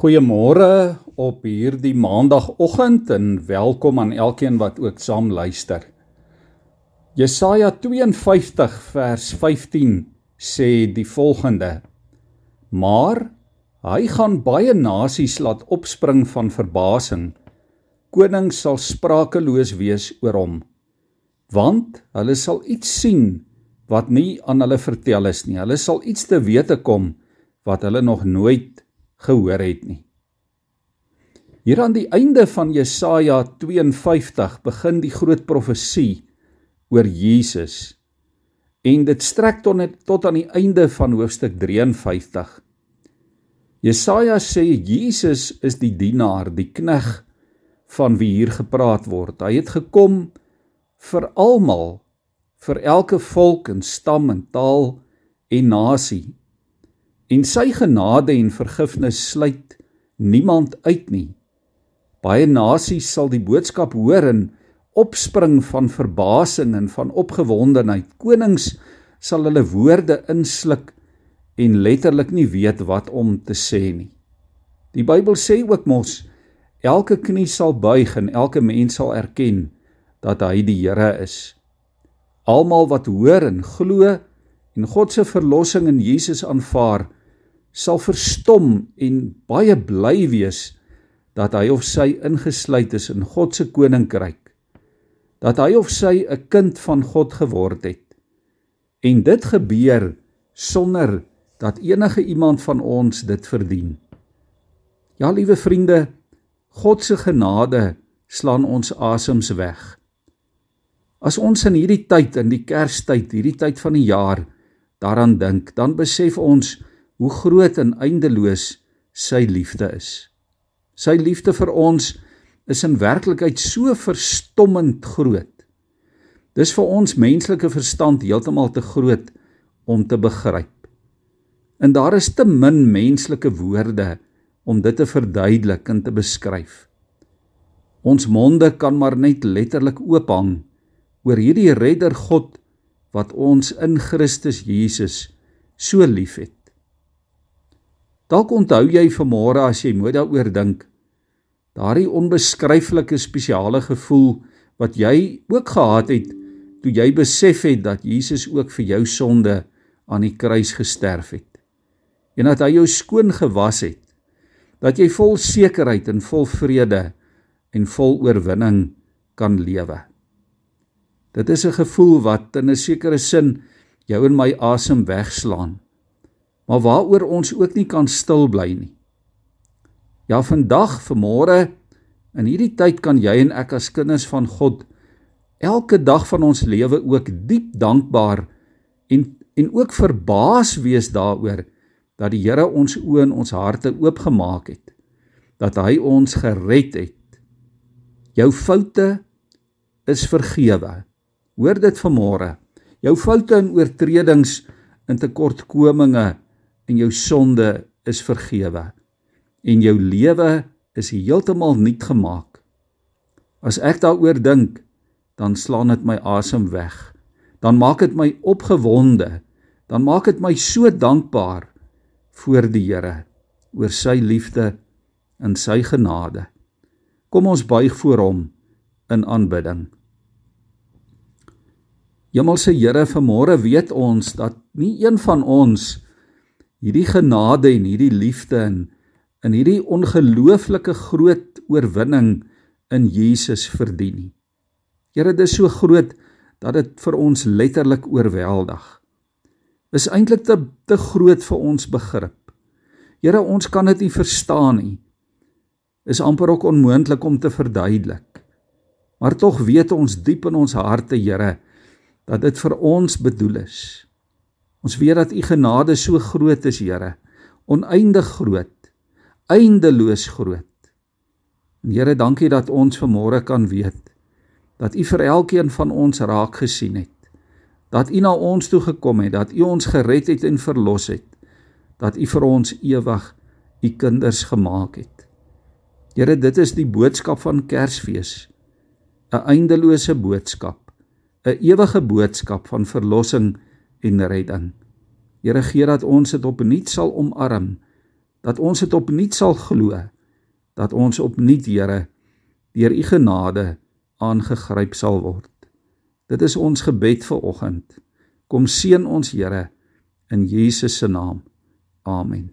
Goeiemôre op hierdie maandagooggend en welkom aan elkeen wat ook saam luister. Jesaja 52 vers 15 sê die volgende: Maar hy gaan baie nasies laat opspring van verbasing. Konings sal sprakeloos wees oor hom, want hulle sal iets sien wat nie aan hulle vertel is nie. Hulle sal iets te wete kom wat hulle nog nooit gehoor het nie. Hier aan die einde van Jesaja 52 begin die groot profesie oor Jesus. En dit strek tot net tot aan die einde van hoofstuk 53. Jesaja sê Jesus is die dienaar, die knegg van wie hier gepraat word. Hy het gekom vir almal, vir elke volk en stam en taal en nasie en sy genade en vergifnis sluit niemand uit nie. Baie nasies sal die boodskap hoor en opspring van verbasing en van opgewondenheid. Konings sal hulle woorde insluk en letterlik nie weet wat om te sê nie. Die Bybel sê ook mos elke knie sal buig en elke mens sal erken dat hy die Here is. Almal wat hoor en glo en God se verlossing in Jesus aanvaar, sal verstom en baie bly wees dat hy of sy ingesluit is in God se koninkryk dat hy of sy 'n kind van God geword het. En dit gebeur sonder dat enige iemand van ons dit verdien. Ja liewe vriende God se genade slaan ons asems weg. As ons in hierdie tyd in die kerstyd hierdie tyd van die jaar daaraan dink dan besef ons hoe groot en eindeloos sy liefde is. Sy liefde vir ons is in werklikheid so verstommend groot. Dis vir ons menslike verstand heeltemal te groot om te begryp. En daar is te min menslike woorde om dit te verduidelik en te beskryf. Ons monde kan maar net letterlik oophang oor hierdie redder God wat ons in Christus Jesus so liefhet. Dalk onthou jy vanmôre as jy mooi daaroor dink, daardie onbeskryflike spesiale gevoel wat jy ook gehad het toe jy besef het dat Jesus ook vir jou sonde aan die kruis gesterf het. En dat hy jou skoon gewas het. Dat jy vol sekerheid en vol vrede en vol oorwinning kan lewe. Dit is 'n gevoel wat in 'n sekere sin jou en my asem wegslaan maar waaroor ons ook nie kan stil bly nie. Ja, vandag, vanmôre, in hierdie tyd kan jy en ek as kinders van God elke dag van ons lewe ook diep dankbaar en en ook verbaas wees daaroor dat die Here ons oë en ons harte oopgemaak het. Dat hy ons gered het. Jou foute is vergewe. Hoor dit vanmôre. Jou foute en oortredings en tekortkominge en jou sonde is vergewe en jou lewe is heeltemal nuut gemaak. As ek daaroor dink, dan slaan dit my asem weg. Dan maak dit my opgewonde. Dan maak dit my so dankbaar voor die Here oor sy liefde en sy genade. Kom ons buig voor hom in aanbidding. Hemelse Here, vanmôre weet ons dat nie een van ons hierdie genade en hierdie liefde en in hierdie ongelooflike groot oorwinning in Jesus verdien nie. Here, dit is so groot dat dit vir ons letterlik oorweldig. Is eintlik te te groot vir ons begrip. Here, ons kan dit nie verstaan nie. Is amper ook onmoontlik om te verduidelik. Maar tog weet ons diep in ons harte, Here, dat dit vir ons bedoel is. Ons weet dat u genade so groot is, Here, oneindig groot, eindeloos groot. En Here, dankie dat ons vanmôre kan weet dat u vir elkeen van ons raak gesien het. Dat u na ons toe gekom het, dat u ons gered het en verlos het. Dat u vir ons ewig u kinders gemaak het. Here, dit is die boodskap van Kersfees. 'n Eindelose boodskap, 'n ewige boodskap van verlossing en redding. Here gee dat ons dit opnuut sal omarm dat ons dit opnuut sal glo dat ons opnuut Here deur u genade aangegryp sal word. Dit is ons gebed vir oggend. Kom seën ons Here in Jesus se naam. Amen.